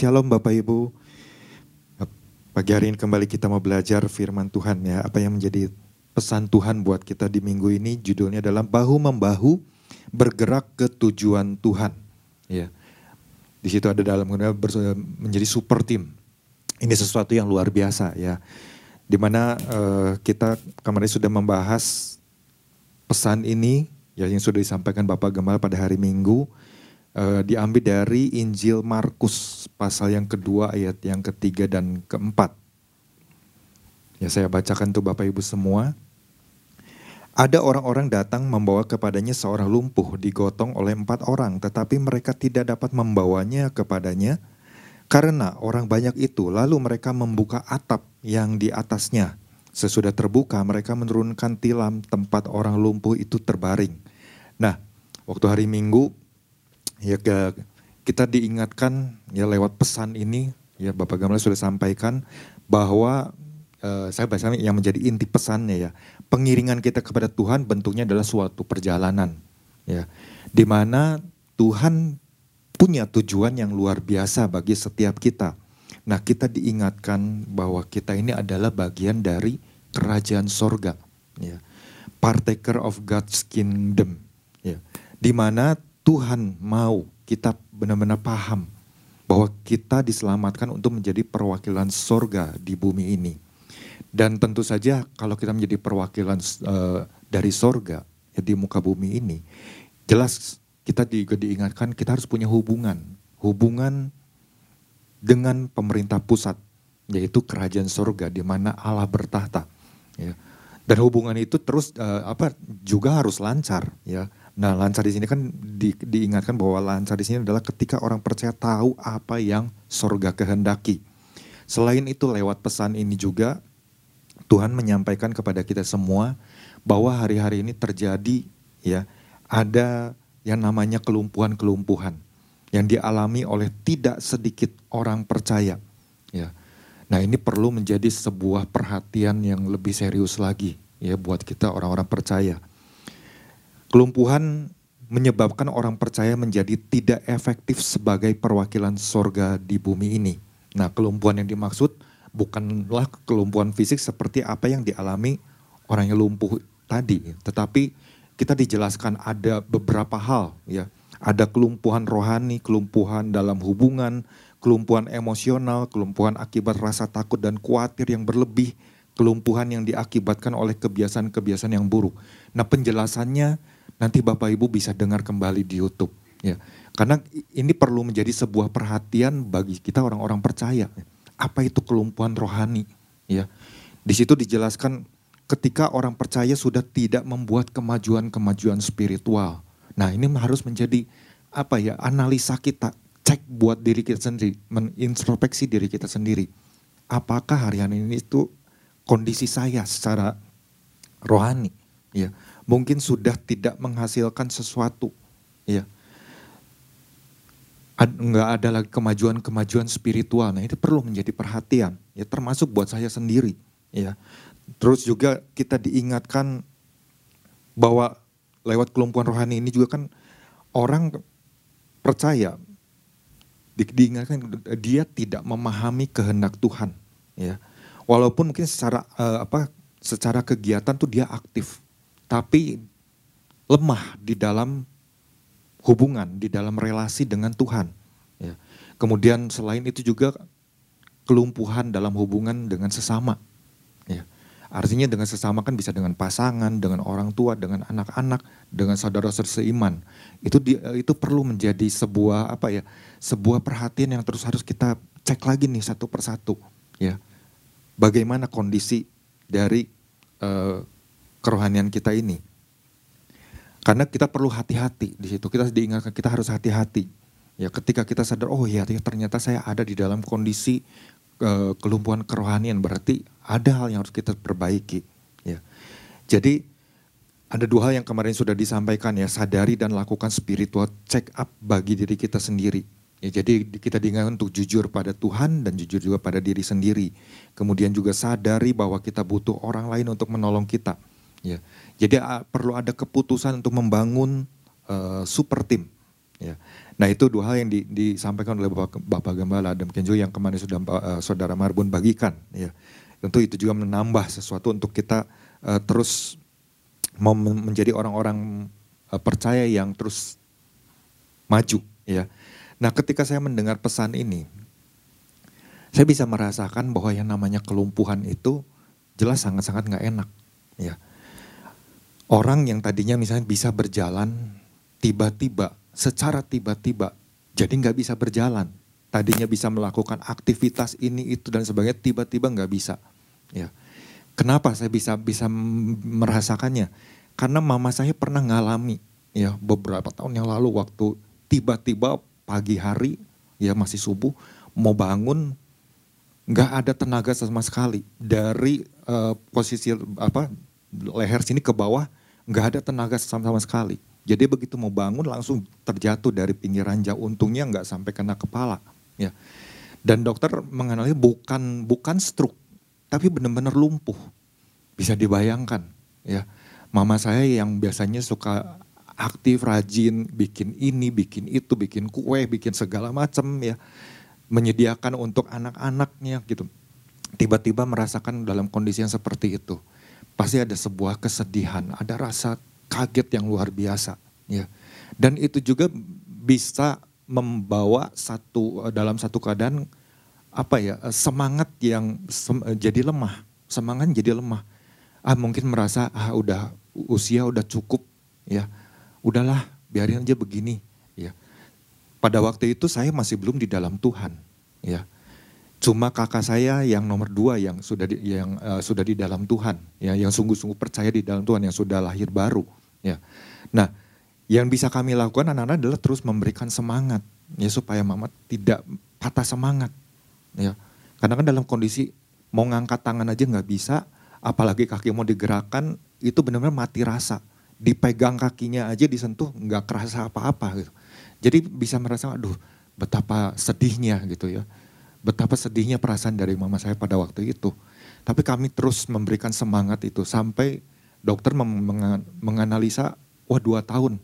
Shalom Bapak Ibu. Pagi hari ini kembali kita mau belajar firman Tuhan ya. Apa yang menjadi pesan Tuhan buat kita di minggu ini judulnya adalah bahu membahu bergerak ke tujuan Tuhan. Ya. Di situ ada dalam menjadi super team. Ini sesuatu yang luar biasa ya. Di mana uh, kita kemarin sudah membahas pesan ini ya yang sudah disampaikan Bapak Gembala pada hari Minggu uh, diambil dari Injil Markus pasal yang kedua ayat yang ketiga dan keempat. Ya saya bacakan tuh Bapak Ibu semua. Ada orang-orang datang membawa kepadanya seorang lumpuh digotong oleh empat orang, tetapi mereka tidak dapat membawanya kepadanya karena orang banyak itu. Lalu mereka membuka atap yang di atasnya. Sesudah terbuka, mereka menurunkan tilam tempat orang lumpuh itu terbaring. Nah, waktu hari Minggu ya kita diingatkan ya lewat pesan ini ya Bapak Gamal sudah sampaikan bahwa uh, saya baca yang menjadi inti pesannya ya pengiringan kita kepada Tuhan bentuknya adalah suatu perjalanan ya di mana Tuhan punya tujuan yang luar biasa bagi setiap kita. Nah kita diingatkan bahwa kita ini adalah bagian dari kerajaan sorga, ya, partaker of God's kingdom, ya, di mana Tuhan mau kita benar-benar paham bahwa kita diselamatkan untuk menjadi perwakilan sorga di bumi ini. Dan tentu saja kalau kita menjadi perwakilan uh, dari sorga ya di muka bumi ini, jelas kita juga diingatkan kita harus punya hubungan, hubungan dengan pemerintah pusat, yaitu kerajaan sorga di mana Allah bertahta. Ya. Dan hubungan itu terus uh, apa juga harus lancar, ya Nah, lancar di sini kan di, diingatkan bahwa lancar di sini adalah ketika orang percaya tahu apa yang sorga kehendaki. Selain itu lewat pesan ini juga Tuhan menyampaikan kepada kita semua bahwa hari-hari ini terjadi ya ada yang namanya kelumpuhan-kelumpuhan yang dialami oleh tidak sedikit orang percaya ya. Nah, ini perlu menjadi sebuah perhatian yang lebih serius lagi ya buat kita orang-orang percaya. Kelumpuhan menyebabkan orang percaya menjadi tidak efektif sebagai perwakilan sorga di bumi ini. Nah kelumpuhan yang dimaksud bukanlah kelumpuhan fisik seperti apa yang dialami orang yang lumpuh tadi. Tetapi kita dijelaskan ada beberapa hal ya. Ada kelumpuhan rohani, kelumpuhan dalam hubungan, kelumpuhan emosional, kelumpuhan akibat rasa takut dan khawatir yang berlebih, kelumpuhan yang diakibatkan oleh kebiasaan-kebiasaan yang buruk. Nah penjelasannya nanti Bapak Ibu bisa dengar kembali di YouTube ya. Karena ini perlu menjadi sebuah perhatian bagi kita orang-orang percaya. Apa itu kelumpuhan rohani ya. Di situ dijelaskan ketika orang percaya sudah tidak membuat kemajuan-kemajuan spiritual. Nah, ini harus menjadi apa ya? analisa kita, cek buat diri kita sendiri, menintrospeksi diri kita sendiri. Apakah hari-hari ini itu kondisi saya secara rohani ya mungkin sudah tidak menghasilkan sesuatu. Ya nggak ada lagi kemajuan-kemajuan spiritual. Nah itu perlu menjadi perhatian. Ya termasuk buat saya sendiri. Ya terus juga kita diingatkan bahwa lewat kelumpuhan rohani ini juga kan orang percaya. Di, diingatkan dia tidak memahami kehendak Tuhan. Ya walaupun mungkin secara uh, apa secara kegiatan tuh dia aktif tapi lemah di dalam hubungan, di dalam relasi dengan Tuhan. Ya. Kemudian selain itu juga kelumpuhan dalam hubungan dengan sesama. Ya. Artinya dengan sesama kan bisa dengan pasangan, dengan orang tua, dengan anak-anak, dengan saudara seiman. Itu di, itu perlu menjadi sebuah apa ya, sebuah perhatian yang terus harus kita cek lagi nih satu persatu. Ya, bagaimana kondisi dari uh, kerohanian kita ini. Karena kita perlu hati-hati di situ. Kita diingatkan kita harus hati-hati. Ya, ketika kita sadar, oh iya ternyata saya ada di dalam kondisi uh, kelumpuhan kerohanian, berarti ada hal yang harus kita perbaiki. Ya, jadi ada dua hal yang kemarin sudah disampaikan ya, sadari dan lakukan spiritual check up bagi diri kita sendiri. Ya, jadi kita diingatkan untuk jujur pada Tuhan dan jujur juga pada diri sendiri. Kemudian juga sadari bahwa kita butuh orang lain untuk menolong kita. Ya, jadi perlu ada keputusan untuk membangun uh, super tim, Ya. Nah itu dua hal yang di, disampaikan oleh Bapak, Bapak Gembala Adam Kenjo yang kemarin sudah uh, Saudara Marbun bagikan. Ya. Tentu itu juga menambah sesuatu untuk kita uh, terus mau menjadi orang-orang uh, percaya yang terus maju. Ya. Nah ketika saya mendengar pesan ini, saya bisa merasakan bahwa yang namanya kelumpuhan itu jelas sangat-sangat nggak enak. Ya. Orang yang tadinya misalnya bisa berjalan, tiba-tiba secara tiba-tiba jadi nggak bisa berjalan. Tadinya bisa melakukan aktivitas ini itu dan sebagainya tiba-tiba nggak bisa. Ya. Kenapa saya bisa bisa merasakannya? Karena mama saya pernah ngalami ya beberapa tahun yang lalu waktu tiba-tiba pagi hari ya masih subuh mau bangun nggak ada tenaga sama sekali dari uh, posisi apa leher sini ke bawah nggak ada tenaga sama sama sekali jadi begitu mau bangun langsung terjatuh dari pinggiran jauh. Untungnya nggak sampai kena kepala. Ya. Dan dokter mengenali bukan bukan stroke, tapi benar-benar lumpuh. Bisa dibayangkan, ya. Mama saya yang biasanya suka aktif, rajin, bikin ini, bikin itu, bikin kue, bikin segala macam ya. Menyediakan untuk anak-anaknya gitu. Tiba-tiba merasakan dalam kondisi yang seperti itu. Pasti ada sebuah kesedihan, ada rasa kaget yang luar biasa ya. Dan itu juga bisa membawa satu dalam satu keadaan apa ya semangat yang sem, jadi lemah semangat jadi lemah. Ah mungkin merasa ah udah usia udah cukup ya. Udahlah biarin aja begini ya. Pada waktu itu saya masih belum di dalam Tuhan ya cuma kakak saya yang nomor dua yang sudah di, yang uh, sudah di dalam Tuhan ya yang sungguh-sungguh percaya di dalam Tuhan yang sudah lahir baru Ya. Nah, yang bisa kami lakukan anak-anak adalah terus memberikan semangat ya supaya mama tidak patah semangat. Ya. Karena kan dalam kondisi mau ngangkat tangan aja nggak bisa, apalagi kaki mau digerakkan itu benar-benar mati rasa. Dipegang kakinya aja disentuh nggak kerasa apa-apa gitu. Jadi bisa merasa aduh betapa sedihnya gitu ya. Betapa sedihnya perasaan dari mama saya pada waktu itu. Tapi kami terus memberikan semangat itu sampai dokter menganalisa, wah dua tahun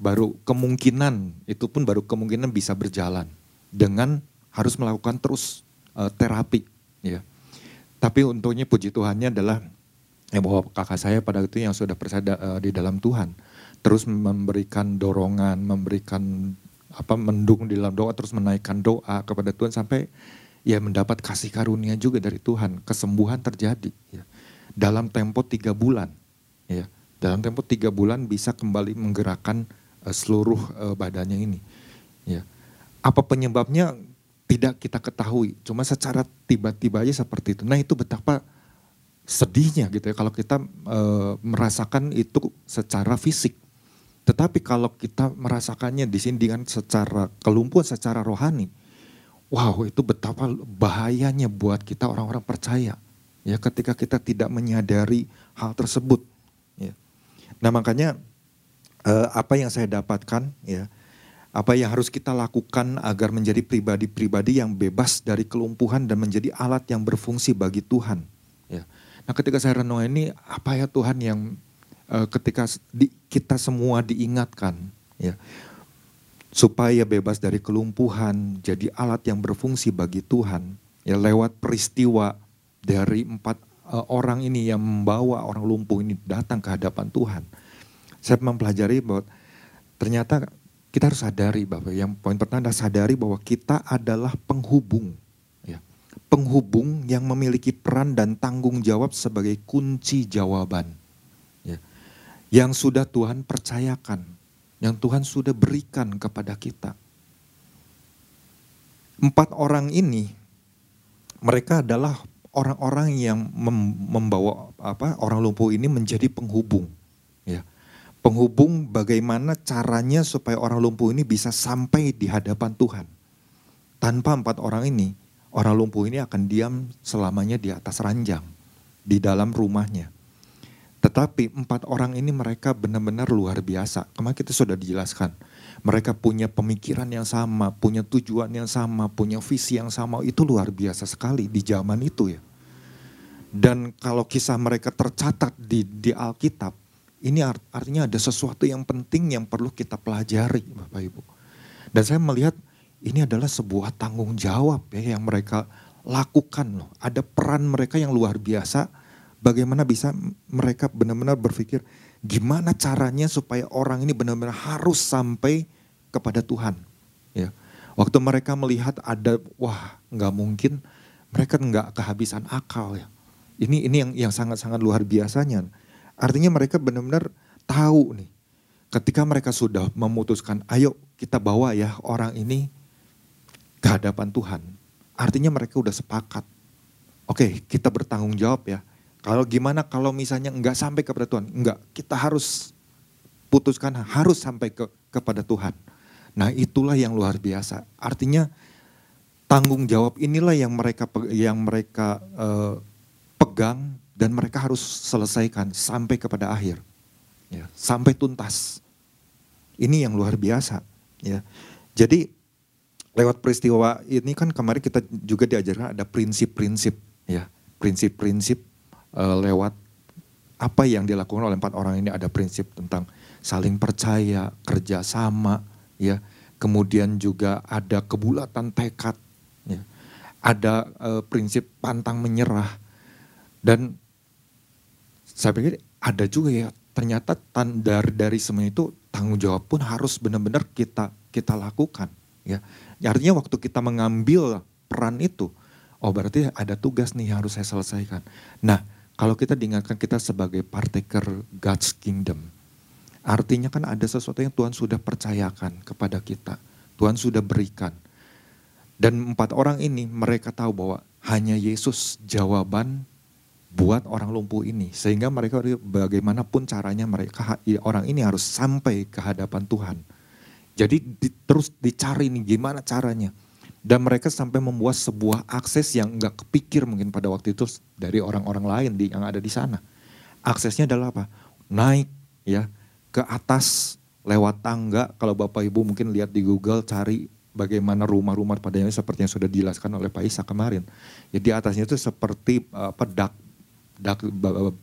baru kemungkinan itu pun baru kemungkinan bisa berjalan dengan harus melakukan terus uh, terapi ya. Tapi untungnya puji Tuhannya adalah ya bahwa kakak saya pada itu yang sudah percaya uh, di dalam Tuhan terus memberikan dorongan, memberikan apa mendukung di dalam doa terus menaikkan doa kepada Tuhan sampai ya mendapat kasih karunia juga dari Tuhan. Kesembuhan terjadi ya. dalam tempo tiga bulan ya. Dalam tempo tiga bulan bisa kembali menggerakkan uh, seluruh uh, badannya ini ya. Apa penyebabnya? Tidak kita ketahui. Cuma secara tiba-tiba aja seperti itu. Nah itu betapa sedihnya gitu ya. Kalau kita uh, merasakan itu secara fisik tetapi kalau kita merasakannya di sini dengan secara kelumpuhan secara rohani wow itu betapa bahayanya buat kita orang-orang percaya ya ketika kita tidak menyadari hal tersebut Nah makanya uh, apa yang saya dapatkan ya, apa yang harus kita lakukan agar menjadi pribadi-pribadi yang bebas dari kelumpuhan dan menjadi alat yang berfungsi bagi Tuhan. Ya. Nah ketika saya renung ini apa ya Tuhan yang uh, ketika di, kita semua diingatkan ya supaya bebas dari kelumpuhan, jadi alat yang berfungsi bagi Tuhan ya lewat peristiwa dari empat uh, orang ini yang membawa orang lumpuh ini datang ke hadapan Tuhan. Saya mempelajari bahwa ternyata kita harus sadari bahwa yang poin pertama sadari bahwa kita adalah penghubung. Ya. Penghubung yang memiliki peran dan tanggung jawab sebagai kunci jawaban. Ya. Yang sudah Tuhan percayakan, yang Tuhan sudah berikan kepada kita. Empat orang ini, mereka adalah orang-orang yang membawa apa orang lumpuh ini menjadi penghubung ya penghubung bagaimana caranya supaya orang lumpuh ini bisa sampai di hadapan Tuhan tanpa empat orang ini orang lumpuh ini akan diam selamanya di atas ranjang di dalam rumahnya tetapi empat orang ini mereka benar-benar luar biasa kemarin kita sudah dijelaskan mereka punya pemikiran yang sama, punya tujuan yang sama, punya visi yang sama. Itu luar biasa sekali di zaman itu ya. Dan kalau kisah mereka tercatat di, di Alkitab, ini artinya ada sesuatu yang penting yang perlu kita pelajari Bapak Ibu. Dan saya melihat ini adalah sebuah tanggung jawab ya yang mereka lakukan loh. Ada peran mereka yang luar biasa. Bagaimana bisa mereka benar-benar berpikir gimana caranya supaya orang ini benar-benar harus sampai kepada Tuhan. Ya, waktu mereka melihat ada wah nggak mungkin mereka nggak kehabisan akal ya. Ini ini yang yang sangat-sangat luar biasanya. Artinya mereka benar-benar tahu nih ketika mereka sudah memutuskan, ayo kita bawa ya orang ini ke hadapan Tuhan. Artinya mereka udah sepakat. Oke, kita bertanggung jawab ya. Kalau gimana kalau misalnya enggak sampai kepada Tuhan? Enggak, kita harus putuskan harus sampai ke kepada Tuhan. Nah, itulah yang luar biasa. Artinya tanggung jawab inilah yang mereka yang mereka uh, pegang dan mereka harus selesaikan sampai kepada akhir ya, sampai tuntas. Ini yang luar biasa. Ya. Jadi lewat peristiwa ini kan kemarin kita juga diajarkan ada prinsip-prinsip ya, prinsip-prinsip uh, lewat apa yang dilakukan oleh empat orang ini ada prinsip tentang saling percaya, kerjasama, ya, kemudian juga ada kebulatan tekad, ya, ada uh, prinsip pantang menyerah, dan saya pikir ada juga ya ternyata dari dari semuanya itu tanggung jawab pun harus benar-benar kita kita lakukan ya. Artinya waktu kita mengambil peran itu, oh berarti ada tugas nih yang harus saya selesaikan. Nah, kalau kita diingatkan kita sebagai partaker God's kingdom, artinya kan ada sesuatu yang Tuhan sudah percayakan kepada kita. Tuhan sudah berikan. Dan empat orang ini mereka tahu bahwa hanya Yesus jawaban buat orang lumpuh ini sehingga mereka bagaimanapun caranya mereka orang ini harus sampai ke hadapan Tuhan. Jadi di, terus dicari nih gimana caranya. Dan mereka sampai membuat sebuah akses yang enggak kepikir mungkin pada waktu itu dari orang-orang lain di, yang ada di sana. Aksesnya adalah apa? Naik ya ke atas lewat tangga. Kalau Bapak Ibu mungkin lihat di Google cari bagaimana rumah-rumah padanya seperti yang sudah dijelaskan oleh Pak Isa kemarin. Ya atasnya itu seperti apa dak dak,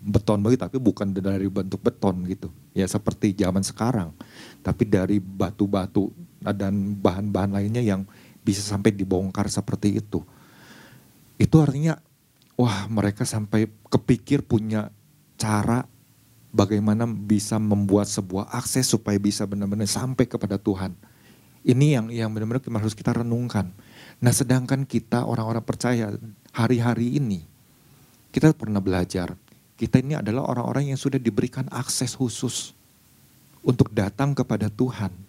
beton begitu tapi bukan dari bentuk beton gitu ya seperti zaman sekarang tapi dari batu-batu dan bahan-bahan lainnya yang bisa sampai dibongkar seperti itu. Itu artinya wah mereka sampai kepikir punya cara bagaimana bisa membuat sebuah akses supaya bisa benar-benar sampai kepada Tuhan. Ini yang yang benar-benar harus kita renungkan. Nah sedangkan kita orang-orang percaya hari-hari ini kita pernah belajar, kita ini adalah orang-orang yang sudah diberikan akses khusus untuk datang kepada Tuhan.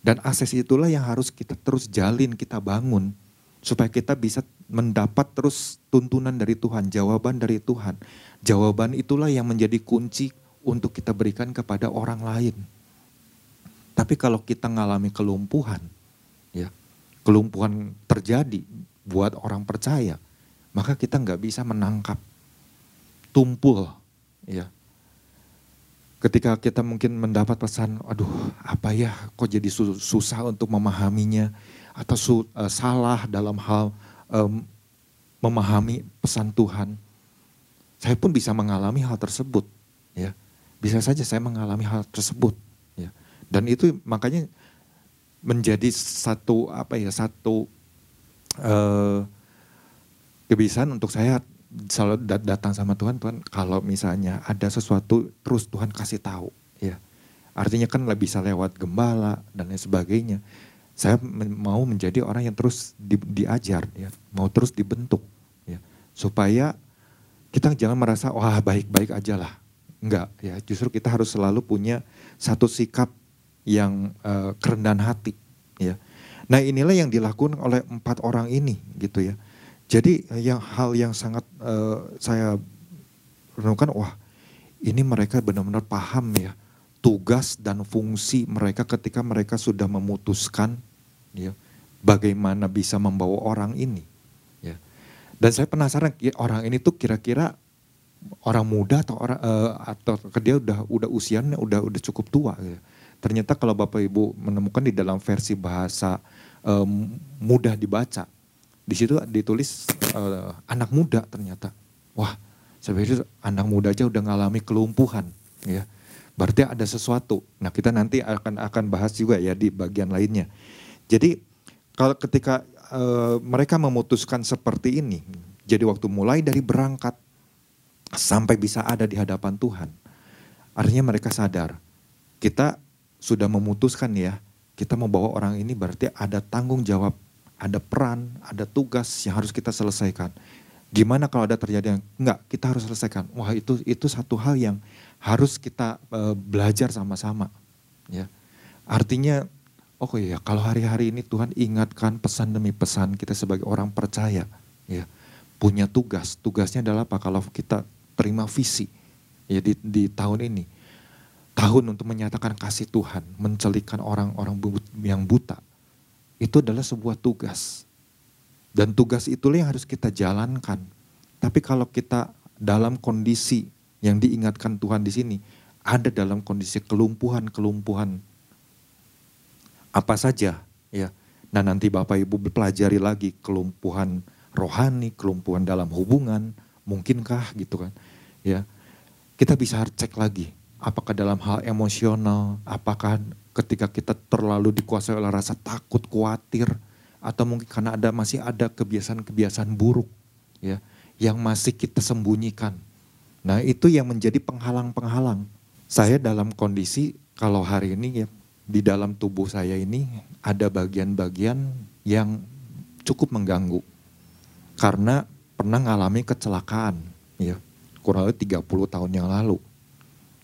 Dan akses itulah yang harus kita terus jalin, kita bangun. Supaya kita bisa mendapat terus tuntunan dari Tuhan, jawaban dari Tuhan. Jawaban itulah yang menjadi kunci untuk kita berikan kepada orang lain. Tapi kalau kita mengalami kelumpuhan, ya kelumpuhan terjadi buat orang percaya, maka kita nggak bisa menangkap tumpul ya ketika kita mungkin mendapat pesan aduh apa ya kok jadi susah untuk memahaminya? Atau su, uh, salah dalam hal um, memahami pesan Tuhan. Saya pun bisa mengalami hal tersebut ya. Bisa saja saya mengalami hal tersebut ya. Dan itu makanya menjadi satu apa ya satu uh, kebiasaan untuk saya selalu datang sama Tuhan, Tuhan kalau misalnya ada sesuatu terus Tuhan kasih tahu, ya. Artinya kan bisa lewat gembala dan lain sebagainya. Saya mau menjadi orang yang terus di, diajar, ya, mau terus dibentuk, ya, supaya kita jangan merasa wah baik-baik aja lah, enggak, ya. Justru kita harus selalu punya satu sikap yang uh, kerendahan hati, ya. Nah inilah yang dilakukan oleh empat orang ini, gitu ya jadi yang hal yang sangat uh, saya renungkan, wah ini mereka benar-benar paham ya tugas dan fungsi mereka ketika mereka sudah memutuskan ya bagaimana bisa membawa orang ini ya dan saya penasaran orang ini tuh kira-kira orang muda atau orang uh, atau dia udah udah usianya udah udah cukup tua ya. ternyata kalau bapak ibu menemukan di dalam versi bahasa um, mudah dibaca di situ ditulis uh, anak muda ternyata. Wah, sebenarnya anak muda aja udah ngalami kelumpuhan, ya. Berarti ada sesuatu. Nah, kita nanti akan akan bahas juga ya di bagian lainnya. Jadi kalau ketika uh, mereka memutuskan seperti ini, jadi waktu mulai dari berangkat sampai bisa ada di hadapan Tuhan, artinya mereka sadar kita sudah memutuskan ya, kita membawa orang ini berarti ada tanggung jawab, ada peran, ada tugas yang harus kita selesaikan. Gimana kalau ada terjadi yang enggak, kita harus selesaikan. Wah, itu itu satu hal yang harus kita uh, belajar sama-sama, ya. Artinya oh iya, kalau hari-hari ini Tuhan ingatkan pesan demi pesan kita sebagai orang percaya, ya. Punya tugas. Tugasnya adalah apa? Kalau kita terima visi ya di, di tahun ini. Tahun untuk menyatakan kasih Tuhan, mencelikan orang-orang yang buta. Itu adalah sebuah tugas dan tugas itulah yang harus kita jalankan. Tapi kalau kita dalam kondisi yang diingatkan Tuhan di sini, ada dalam kondisi kelumpuhan-kelumpuhan apa saja ya. Nah nanti Bapak Ibu pelajari lagi kelumpuhan rohani, kelumpuhan dalam hubungan, mungkinkah gitu kan. Ya. Kita bisa cek lagi apakah dalam hal emosional, apakah ketika kita terlalu dikuasai oleh rasa takut, khawatir, atau mungkin karena ada masih ada kebiasaan-kebiasaan buruk ya yang masih kita sembunyikan. Nah, itu yang menjadi penghalang-penghalang. Saya dalam kondisi kalau hari ini ya di dalam tubuh saya ini ada bagian-bagian yang cukup mengganggu. Karena pernah mengalami kecelakaan ya kurang lebih 30 tahun yang lalu.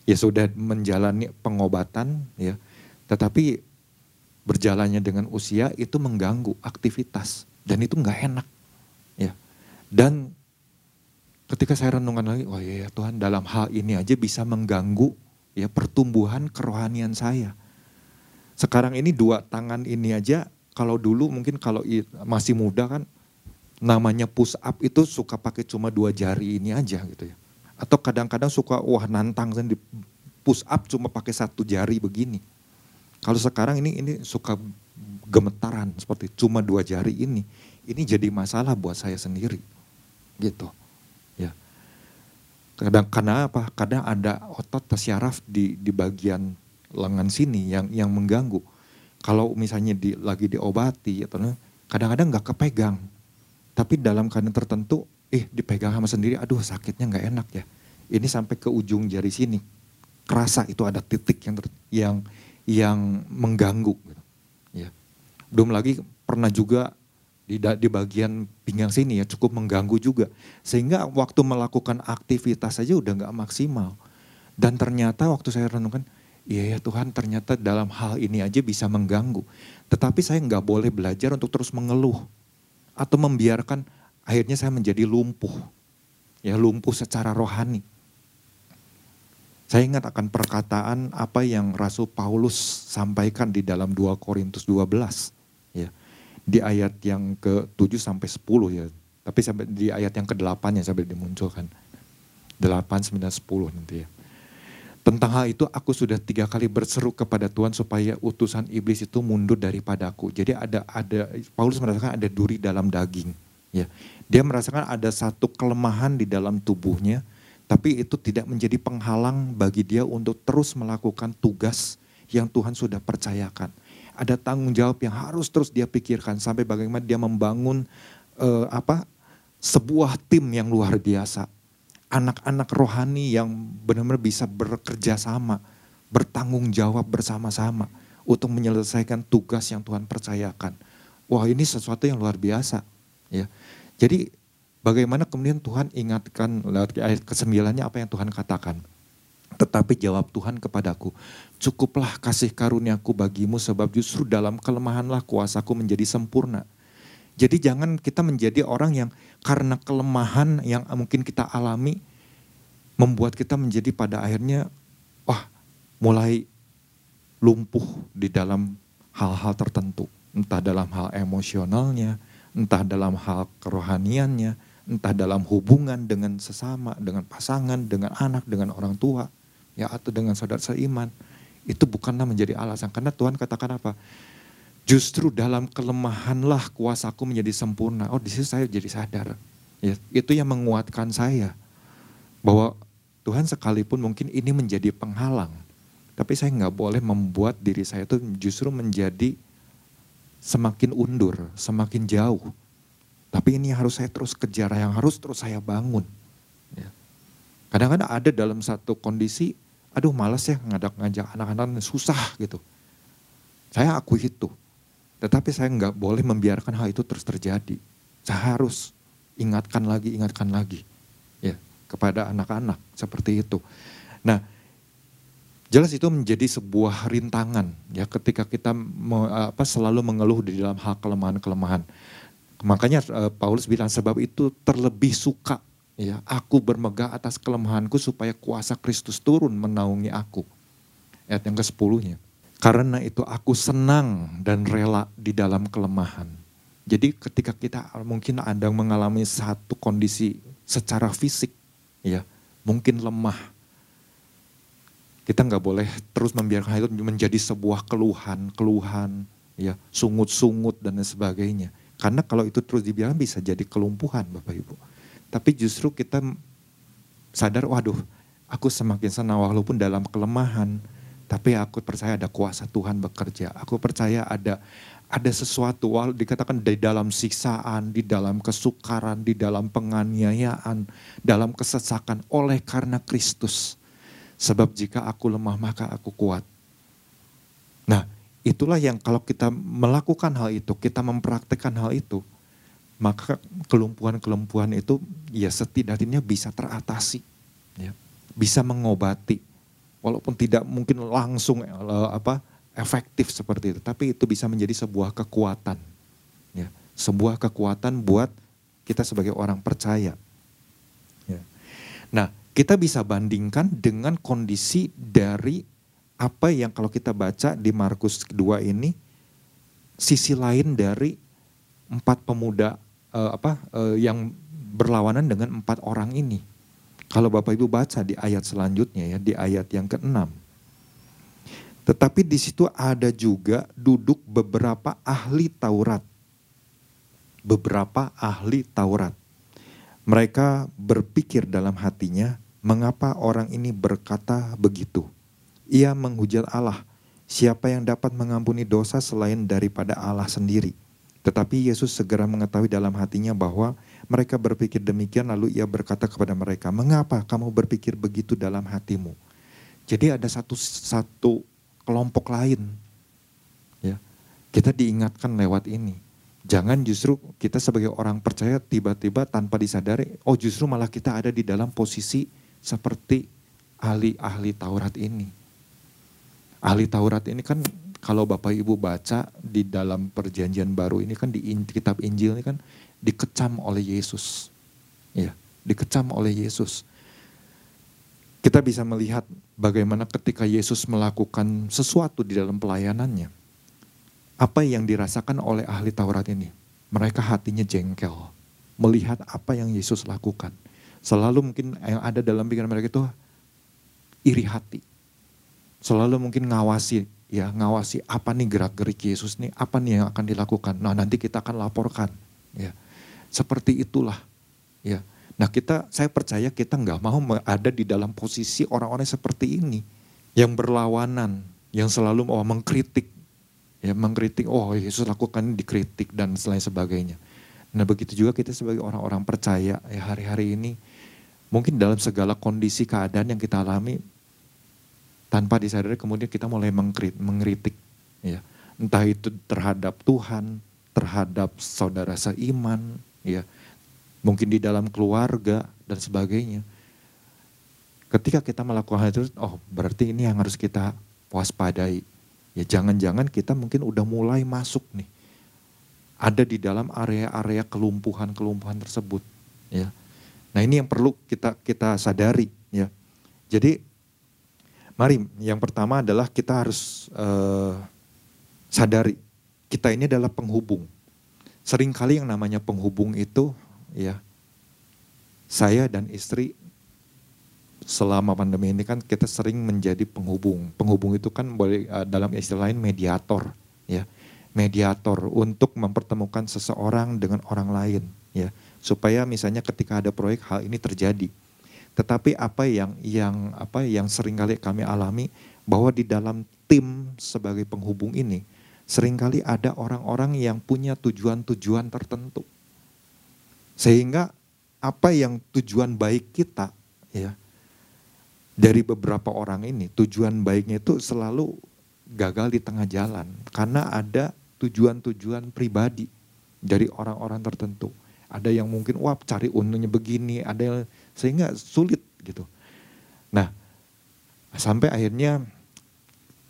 Ya sudah menjalani pengobatan ya. Tetapi berjalannya dengan usia itu mengganggu aktivitas dan itu nggak enak ya. Dan ketika saya renungkan lagi oh iya ya Tuhan dalam hal ini aja bisa mengganggu ya pertumbuhan kerohanian saya. Sekarang ini dua tangan ini aja kalau dulu mungkin kalau masih muda kan namanya push up itu suka pakai cuma dua jari ini aja gitu ya. Atau kadang-kadang suka wah nantang di push up cuma pakai satu jari begini kalau sekarang ini ini suka gemetaran seperti cuma dua jari ini, ini jadi masalah buat saya sendiri, gitu. Ya. Kadang karena apa? Kadang ada otot tersyaraf di di bagian lengan sini yang yang mengganggu. Kalau misalnya di, lagi diobati atau kadang-kadang nggak kepegang, tapi dalam keadaan tertentu, eh dipegang sama sendiri, aduh sakitnya nggak enak ya. Ini sampai ke ujung jari sini, kerasa itu ada titik yang ter, yang yang mengganggu. Gitu. Ya. Belum lagi pernah juga di, di bagian pinggang sini ya cukup mengganggu juga. Sehingga waktu melakukan aktivitas saja udah nggak maksimal. Dan ternyata waktu saya renungkan, iya ya Tuhan ternyata dalam hal ini aja bisa mengganggu. Tetapi saya nggak boleh belajar untuk terus mengeluh. Atau membiarkan akhirnya saya menjadi lumpuh. Ya lumpuh secara rohani saya ingat akan perkataan apa yang Rasul Paulus sampaikan di dalam 2 Korintus 12 ya. Di ayat yang ke-7 sampai 10 ya. Tapi sampai di ayat yang ke-8 yang sampai dimunculkan. 8, 9, 10 nanti ya. Tentang hal itu aku sudah tiga kali berseru kepada Tuhan supaya utusan iblis itu mundur daripadaku. Jadi ada ada Paulus merasakan ada duri dalam daging. Ya, dia merasakan ada satu kelemahan di dalam tubuhnya tapi itu tidak menjadi penghalang bagi dia untuk terus melakukan tugas yang Tuhan sudah percayakan. Ada tanggung jawab yang harus terus dia pikirkan sampai bagaimana dia membangun uh, apa sebuah tim yang luar biasa. Anak-anak rohani yang benar-benar bisa bekerja sama, bertanggung jawab bersama-sama untuk menyelesaikan tugas yang Tuhan percayakan. Wah, ini sesuatu yang luar biasa, ya. Jadi Bagaimana kemudian Tuhan ingatkan lewat ayat kesembilannya apa yang Tuhan katakan. Tetapi jawab Tuhan kepadaku, cukuplah kasih karuniaku bagimu sebab justru dalam kelemahanlah kuasaku menjadi sempurna. Jadi jangan kita menjadi orang yang karena kelemahan yang mungkin kita alami, membuat kita menjadi pada akhirnya, wah mulai lumpuh di dalam hal-hal tertentu. Entah dalam hal emosionalnya, entah dalam hal kerohaniannya, entah dalam hubungan dengan sesama, dengan pasangan, dengan anak, dengan orang tua, ya atau dengan saudara seiman, itu bukanlah menjadi alasan karena Tuhan katakan apa? Justru dalam kelemahanlah kuasaku menjadi sempurna. Oh, di situ saya jadi sadar. Ya, itu yang menguatkan saya bahwa Tuhan sekalipun mungkin ini menjadi penghalang, tapi saya nggak boleh membuat diri saya itu justru menjadi semakin undur, semakin jauh. Tapi ini harus saya terus kejar, yang harus terus saya bangun. Ya. Kadang-kadang ada dalam satu kondisi, aduh malas ya ngajak-ngajak anak-anak susah gitu. Saya akui itu. Tetapi saya nggak boleh membiarkan hal itu terus terjadi. Saya harus ingatkan lagi, ingatkan lagi. Ya, kepada anak-anak seperti itu. Nah, jelas itu menjadi sebuah rintangan ya ketika kita me, apa selalu mengeluh di dalam hal kelemahan-kelemahan. Makanya uh, Paulus bilang sebab itu terlebih suka ya aku bermegah atas kelemahanku supaya kuasa Kristus turun menaungi aku. Ayat yang ke-10-nya. Karena itu aku senang dan rela di dalam kelemahan. Jadi ketika kita mungkin ada mengalami satu kondisi secara fisik ya, mungkin lemah, kita nggak boleh terus membiarkan itu menjadi sebuah keluhan, keluhan, ya, sungut-sungut dan sebagainya. Karena kalau itu terus dibiarkan bisa jadi kelumpuhan Bapak Ibu. Tapi justru kita sadar, waduh, aku semakin senang walaupun dalam kelemahan, tapi aku percaya ada kuasa Tuhan bekerja. Aku percaya ada ada sesuatu, wal dikatakan di dalam siksaan, di dalam kesukaran, di dalam penganiayaan, dalam kesesakan oleh karena Kristus Sebab jika aku lemah maka aku kuat. Nah itulah yang kalau kita melakukan hal itu, kita mempraktekkan hal itu, maka kelumpuhan-kelumpuhan itu ya setidaknya bisa teratasi. Ya. Bisa mengobati. Walaupun tidak mungkin langsung uh, apa efektif seperti itu. Tapi itu bisa menjadi sebuah kekuatan. Ya. Sebuah kekuatan buat kita sebagai orang percaya. Ya. Nah kita bisa bandingkan dengan kondisi dari apa yang kalau kita baca di Markus kedua ini sisi lain dari empat pemuda uh, apa uh, yang berlawanan dengan empat orang ini. Kalau Bapak Ibu baca di ayat selanjutnya ya, di ayat yang keenam. Tetapi di situ ada juga duduk beberapa ahli Taurat. Beberapa ahli Taurat. Mereka berpikir dalam hatinya, Mengapa orang ini berkata begitu? Ia menghujat Allah. Siapa yang dapat mengampuni dosa selain daripada Allah sendiri? Tetapi Yesus segera mengetahui dalam hatinya bahwa mereka berpikir demikian lalu ia berkata kepada mereka, "Mengapa kamu berpikir begitu dalam hatimu?" Jadi ada satu satu kelompok lain. Ya. Kita diingatkan lewat ini. Jangan justru kita sebagai orang percaya tiba-tiba tanpa disadari, oh justru malah kita ada di dalam posisi seperti ahli-ahli Taurat ini. Ahli Taurat ini kan kalau Bapak Ibu baca di dalam perjanjian baru ini kan di kitab Injil ini kan dikecam oleh Yesus. Ya, dikecam oleh Yesus. Kita bisa melihat bagaimana ketika Yesus melakukan sesuatu di dalam pelayanannya. Apa yang dirasakan oleh ahli Taurat ini? Mereka hatinya jengkel melihat apa yang Yesus lakukan Selalu mungkin yang ada dalam pikiran mereka itu iri hati. Selalu mungkin ngawasi ya, ngawasi apa nih gerak-gerik Yesus nih, apa nih yang akan dilakukan. Nah, nanti kita akan laporkan ya. Seperti itulah ya. Nah, kita saya percaya kita nggak mau ada di dalam posisi orang-orang seperti ini yang berlawanan, yang selalu mau mengkritik ya mengkritik oh Yesus lakukan dikritik dan selain sebagainya. Nah begitu juga kita sebagai orang-orang percaya ya hari-hari ini Mungkin dalam segala kondisi keadaan yang kita alami tanpa disadari kemudian kita mulai mengkritik ya. Entah itu terhadap Tuhan, terhadap saudara seiman, ya. Mungkin di dalam keluarga dan sebagainya. Ketika kita melakukan hal itu, oh berarti ini yang harus kita waspadai. Ya jangan-jangan kita mungkin udah mulai masuk nih. Ada di dalam area-area kelumpuhan-kelumpuhan tersebut. Ya Nah ini yang perlu kita kita sadari ya. Jadi mari yang pertama adalah kita harus uh, sadari kita ini adalah penghubung. Seringkali yang namanya penghubung itu ya saya dan istri selama pandemi ini kan kita sering menjadi penghubung. Penghubung itu kan boleh uh, dalam istilah lain mediator ya. Mediator untuk mempertemukan seseorang dengan orang lain ya supaya misalnya ketika ada proyek hal ini terjadi. Tetapi apa yang yang apa yang sering kali kami alami bahwa di dalam tim sebagai penghubung ini sering kali ada orang-orang yang punya tujuan-tujuan tertentu. Sehingga apa yang tujuan baik kita ya dari beberapa orang ini tujuan baiknya itu selalu gagal di tengah jalan karena ada tujuan-tujuan pribadi dari orang-orang tertentu. Ada yang mungkin wah cari untungnya begini, ada yang sehingga sulit gitu. Nah, sampai akhirnya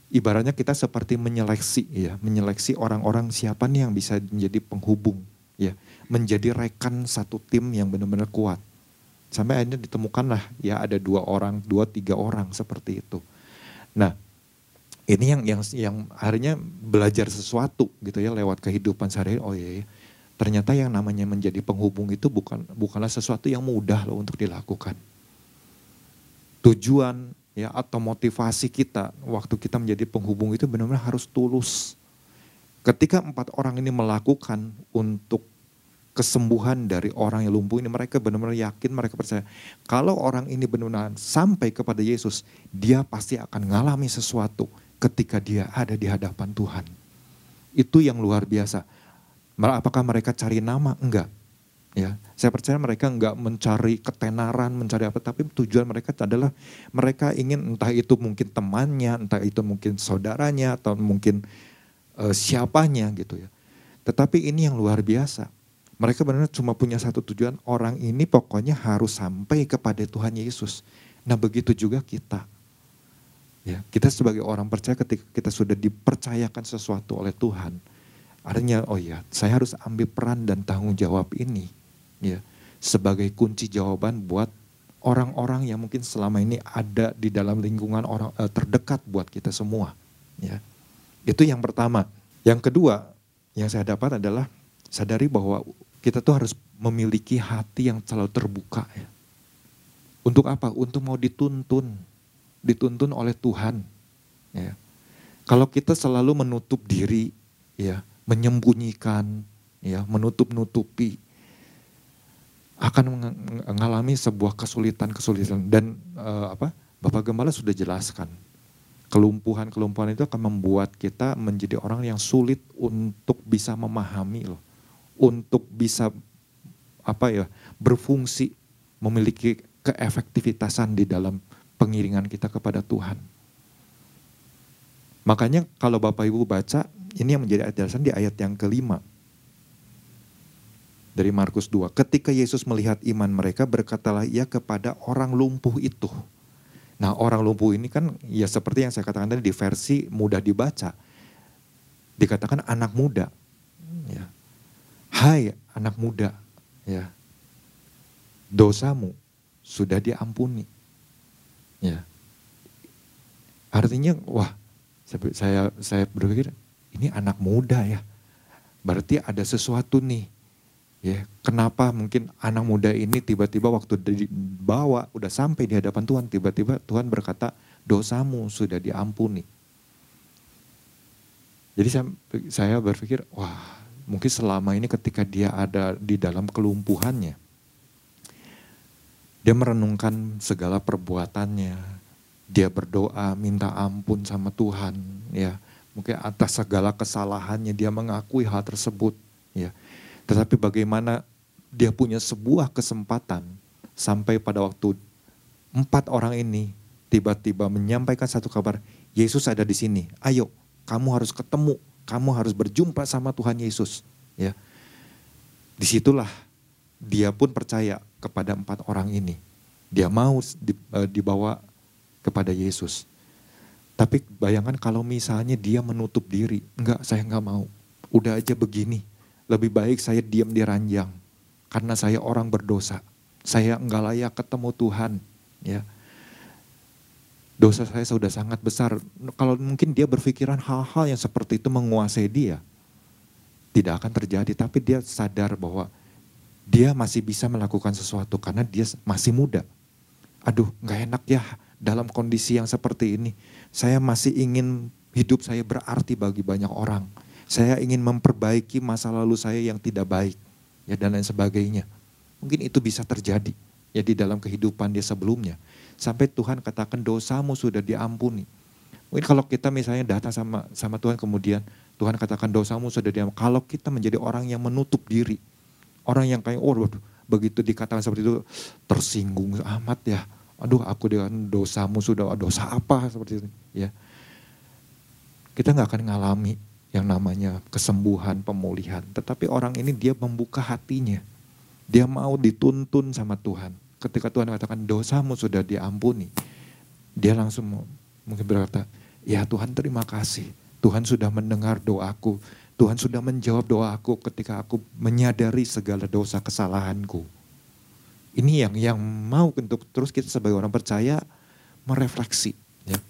ibaratnya kita seperti menyeleksi ya, menyeleksi orang-orang siapa nih yang bisa menjadi penghubung ya, menjadi rekan satu tim yang benar-benar kuat. Sampai akhirnya ditemukanlah ya ada dua orang, dua tiga orang seperti itu. Nah, ini yang yang yang akhirnya belajar sesuatu gitu ya lewat kehidupan sehari oh iya, iya ternyata yang namanya menjadi penghubung itu bukan bukanlah sesuatu yang mudah loh untuk dilakukan tujuan ya atau motivasi kita waktu kita menjadi penghubung itu benar-benar harus tulus. Ketika empat orang ini melakukan untuk kesembuhan dari orang yang lumpuh ini mereka benar-benar yakin mereka percaya kalau orang ini benar-benar sampai kepada Yesus dia pasti akan mengalami sesuatu ketika dia ada di hadapan Tuhan. Itu yang luar biasa. Apakah mereka cari nama? Enggak. Ya, saya percaya mereka enggak mencari ketenaran, mencari apa, tapi tujuan mereka adalah mereka ingin entah itu mungkin temannya, entah itu mungkin saudaranya atau mungkin uh, siapanya gitu ya. Tetapi ini yang luar biasa. Mereka benar cuma punya satu tujuan, orang ini pokoknya harus sampai kepada Tuhan Yesus. Nah, begitu juga kita. Ya, kita sebagai orang percaya ketika kita sudah dipercayakan sesuatu oleh Tuhan, artinya oh ya, saya harus ambil peran dan tanggung jawab ini ya sebagai kunci jawaban buat orang-orang yang mungkin selama ini ada di dalam lingkungan orang eh, terdekat buat kita semua ya. Itu yang pertama. Yang kedua yang saya dapat adalah sadari bahwa kita tuh harus memiliki hati yang selalu terbuka ya. Untuk apa? Untuk mau dituntun dituntun oleh Tuhan ya. Kalau kita selalu menutup diri ya menyembunyikan ya menutup-nutupi akan mengalami sebuah kesulitan-kesulitan dan uh, apa Bapak Gembala sudah jelaskan kelumpuhan-kelumpuhan itu akan membuat kita menjadi orang yang sulit untuk bisa memahami loh untuk bisa apa ya berfungsi memiliki keefektivitasan di dalam pengiringan kita kepada Tuhan. Makanya kalau Bapak Ibu baca ini yang menjadi dasar di ayat yang kelima dari Markus 2. Ketika Yesus melihat iman mereka, berkatalah ia kepada orang lumpuh itu. Nah orang lumpuh ini kan ya seperti yang saya katakan tadi di versi mudah dibaca. Dikatakan anak muda. Ya. Hai anak muda. ya Dosamu sudah diampuni. Ya. Artinya wah saya saya berpikir ini anak muda ya. Berarti ada sesuatu nih Ya, kenapa mungkin anak muda ini tiba-tiba waktu dibawa udah sampai di hadapan Tuhan, tiba-tiba Tuhan berkata, "Dosamu sudah diampuni." Jadi saya, berpikir, wah, mungkin selama ini ketika dia ada di dalam kelumpuhannya, dia merenungkan segala perbuatannya, dia berdoa minta ampun sama Tuhan, ya. Mungkin atas segala kesalahannya dia mengakui hal tersebut, ya tetapi bagaimana dia punya sebuah kesempatan sampai pada waktu empat orang ini tiba-tiba menyampaikan satu kabar, Yesus ada di sini. Ayo, kamu harus ketemu, kamu harus berjumpa sama Tuhan Yesus. Ya, di situlah dia pun percaya kepada empat orang ini. Dia mau eh, dibawa kepada Yesus. Tapi bayangkan kalau misalnya dia menutup diri, enggak saya enggak mau. Udah aja begini, lebih baik saya diam di ranjang karena saya orang berdosa. Saya enggak layak ketemu Tuhan, ya. Dosa saya sudah sangat besar. Kalau mungkin dia berpikiran hal-hal yang seperti itu menguasai dia, tidak akan terjadi. Tapi dia sadar bahwa dia masih bisa melakukan sesuatu karena dia masih muda. Aduh, nggak enak ya dalam kondisi yang seperti ini. Saya masih ingin hidup saya berarti bagi banyak orang saya ingin memperbaiki masa lalu saya yang tidak baik ya dan lain sebagainya. Mungkin itu bisa terjadi ya di dalam kehidupan dia sebelumnya. Sampai Tuhan katakan dosamu sudah diampuni. Mungkin kalau kita misalnya datang sama sama Tuhan kemudian Tuhan katakan dosamu sudah diam. Kalau kita menjadi orang yang menutup diri, orang yang kayak oh begitu dikatakan seperti itu tersinggung amat ya. Aduh aku dengan dosamu sudah dosa apa seperti itu ya. Kita nggak akan ngalami yang namanya kesembuhan, pemulihan. Tetapi orang ini dia membuka hatinya. Dia mau dituntun sama Tuhan. Ketika Tuhan katakan dosamu sudah diampuni. Dia langsung mungkin berkata, ya Tuhan terima kasih. Tuhan sudah mendengar doaku. Tuhan sudah menjawab doaku ketika aku menyadari segala dosa kesalahanku. Ini yang yang mau untuk terus kita sebagai orang percaya merefleksi, ya.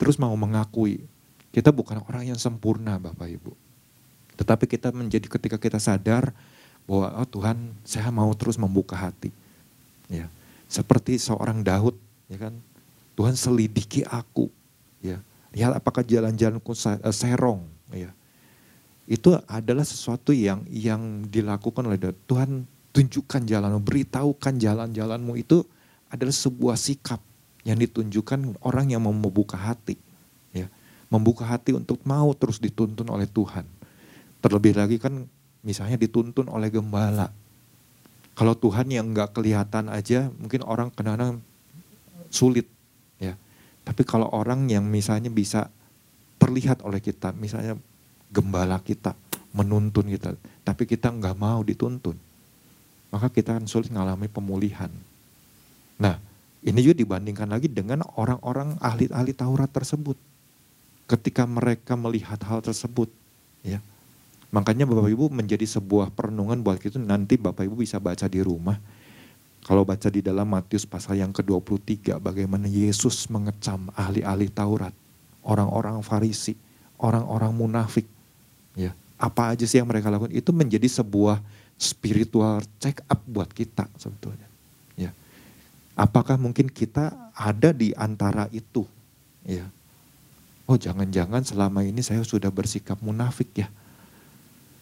Terus mau mengakui kita bukan orang yang sempurna Bapak Ibu. Tetapi kita menjadi ketika kita sadar bahwa oh Tuhan saya mau terus membuka hati. Ya. Seperti seorang Daud ya kan. Tuhan selidiki aku ya. Lihat apakah jalan-jalanku eh, serong ya. Itu adalah sesuatu yang yang dilakukan oleh. Tuhan tunjukkan jalanmu, beritahukan jalan-jalanmu itu adalah sebuah sikap yang ditunjukkan orang yang mau membuka hati membuka hati untuk mau terus dituntun oleh Tuhan. Terlebih lagi kan misalnya dituntun oleh gembala. Kalau Tuhan yang nggak kelihatan aja mungkin orang kadang-kadang sulit ya. Tapi kalau orang yang misalnya bisa terlihat oleh kita, misalnya gembala kita menuntun kita, tapi kita nggak mau dituntun, maka kita akan sulit mengalami pemulihan. Nah, ini juga dibandingkan lagi dengan orang-orang ahli-ahli Taurat tersebut ketika mereka melihat hal tersebut. Ya. Makanya Bapak Ibu menjadi sebuah perenungan buat kita nanti Bapak Ibu bisa baca di rumah. Kalau baca di dalam Matius pasal yang ke-23 bagaimana Yesus mengecam ahli-ahli Taurat, orang-orang Farisi, orang-orang munafik. Ya, apa aja sih yang mereka lakukan itu menjadi sebuah spiritual check up buat kita sebetulnya. Ya. Apakah mungkin kita ada di antara itu? Ya oh jangan-jangan selama ini saya sudah bersikap munafik ya.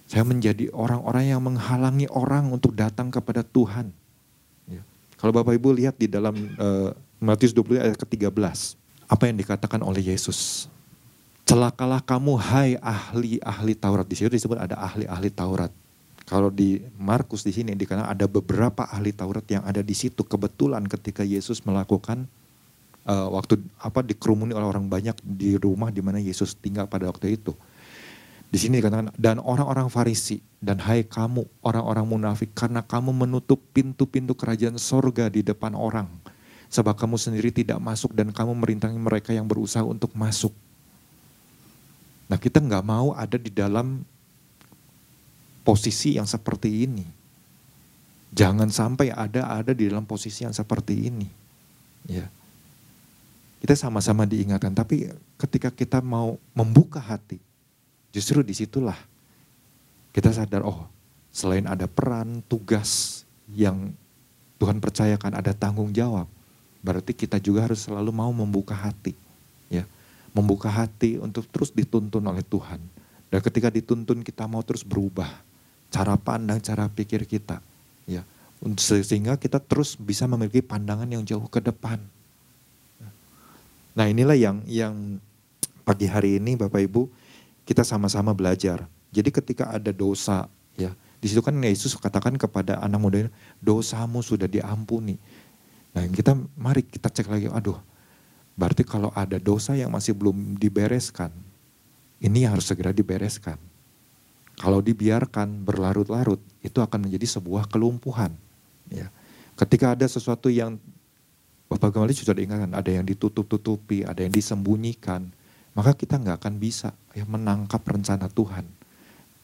Saya menjadi orang-orang yang menghalangi orang untuk datang kepada Tuhan. Ya. Kalau Bapak Ibu lihat di dalam uh, Matius 20 ayat ke-13, apa yang dikatakan oleh Yesus? Celakalah kamu hai ahli-ahli Taurat. Di sini disebut ada ahli-ahli Taurat. Kalau di Markus di sini dikatakan ada beberapa ahli Taurat yang ada di situ kebetulan ketika Yesus melakukan uh, waktu apa dikerumuni oleh orang banyak di rumah di mana Yesus tinggal pada waktu itu. Di sini dikatakan dan orang-orang Farisi dan hai kamu orang-orang munafik karena kamu menutup pintu-pintu kerajaan sorga di depan orang. Sebab kamu sendiri tidak masuk dan kamu merintangi mereka yang berusaha untuk masuk. Nah kita nggak mau ada di dalam posisi yang seperti ini. Jangan sampai ada ada di dalam posisi yang seperti ini. Ya kita sama-sama diingatkan. Tapi ketika kita mau membuka hati, justru di situlah kita sadar, oh selain ada peran, tugas yang Tuhan percayakan, ada tanggung jawab. Berarti kita juga harus selalu mau membuka hati. ya Membuka hati untuk terus dituntun oleh Tuhan. Dan ketika dituntun kita mau terus berubah. Cara pandang, cara pikir kita. ya Sehingga kita terus bisa memiliki pandangan yang jauh ke depan Nah inilah yang yang pagi hari ini Bapak Ibu kita sama-sama belajar. Jadi ketika ada dosa ya di situ kan Yesus katakan kepada anak muda ini, dosamu sudah diampuni. Nah kita mari kita cek lagi, aduh berarti kalau ada dosa yang masih belum dibereskan, ini harus segera dibereskan. Kalau dibiarkan berlarut-larut, itu akan menjadi sebuah kelumpuhan. Ya. Ketika ada sesuatu yang Bapak kembali sudah diingatkan, ada yang ditutup-tutupi, ada yang disembunyikan. Maka kita nggak akan bisa ya, menangkap rencana Tuhan.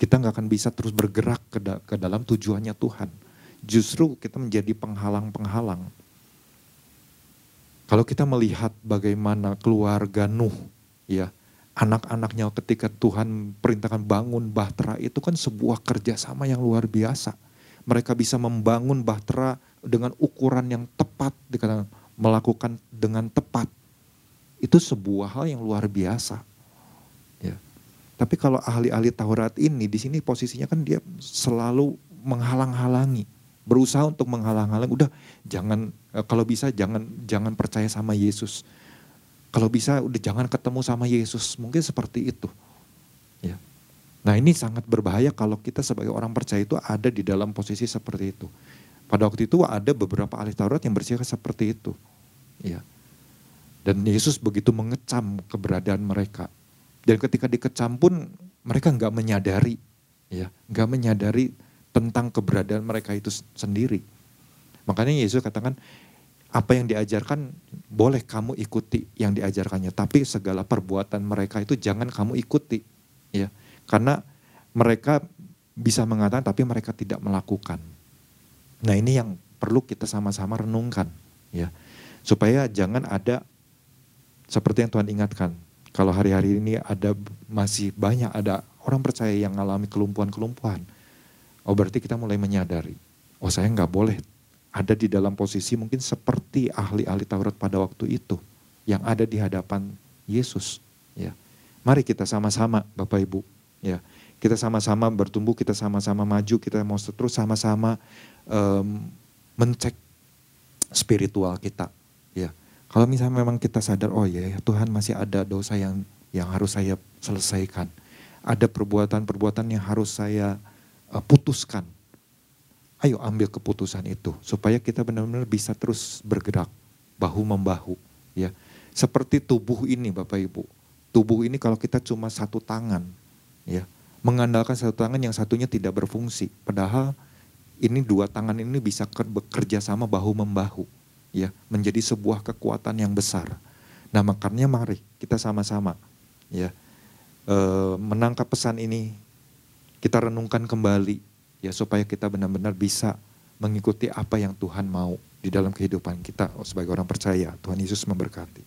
Kita nggak akan bisa terus bergerak ke, da ke dalam tujuannya Tuhan. Justru kita menjadi penghalang-penghalang. Kalau kita melihat bagaimana keluarga Nuh, ya anak-anaknya ketika Tuhan perintahkan bangun bahtera itu kan sebuah kerjasama yang luar biasa. Mereka bisa membangun bahtera dengan ukuran yang tepat dikatakan melakukan dengan tepat itu sebuah hal yang luar biasa. Ya. Tapi kalau ahli-ahli Taurat ini di sini posisinya kan dia selalu menghalang-halangi, berusaha untuk menghalang-halangi. Udah jangan eh, kalau bisa jangan jangan percaya sama Yesus. Kalau bisa udah jangan ketemu sama Yesus, mungkin seperti itu. Ya. Nah ini sangat berbahaya kalau kita sebagai orang percaya itu ada di dalam posisi seperti itu. Pada waktu itu ada beberapa ahli Taurat yang bersikap seperti itu. Ya. Dan Yesus begitu mengecam keberadaan mereka. Dan ketika dikecam pun mereka nggak menyadari, ya, nggak menyadari tentang keberadaan mereka itu sendiri. Makanya Yesus katakan, apa yang diajarkan boleh kamu ikuti yang diajarkannya, tapi segala perbuatan mereka itu jangan kamu ikuti, ya, karena mereka bisa mengatakan tapi mereka tidak melakukan. Nah ini yang perlu kita sama-sama renungkan, ya, supaya jangan ada seperti yang Tuhan ingatkan. Kalau hari-hari ini ada masih banyak ada orang percaya yang mengalami kelumpuhan-kelumpuhan, oh berarti kita mulai menyadari, oh saya nggak boleh ada di dalam posisi mungkin seperti ahli-ahli Taurat pada waktu itu yang ada di hadapan Yesus ya. Mari kita sama-sama Bapak Ibu ya. Kita sama-sama bertumbuh, kita sama-sama maju, kita mau terus sama-sama um, mencek spiritual kita ya. Kalau misalnya memang kita sadar oh ya Tuhan masih ada dosa yang yang harus saya selesaikan. Ada perbuatan-perbuatan yang harus saya uh, putuskan ayo ambil keputusan itu supaya kita benar-benar bisa terus bergerak bahu membahu ya. Seperti tubuh ini Bapak Ibu. Tubuh ini kalau kita cuma satu tangan ya, mengandalkan satu tangan yang satunya tidak berfungsi. Padahal ini dua tangan ini bisa bekerja sama bahu membahu ya, menjadi sebuah kekuatan yang besar. Nah, makanya mari kita sama-sama ya e, menangkap pesan ini kita renungkan kembali ya supaya kita benar-benar bisa mengikuti apa yang Tuhan mau di dalam kehidupan kita sebagai orang percaya. Tuhan Yesus memberkati.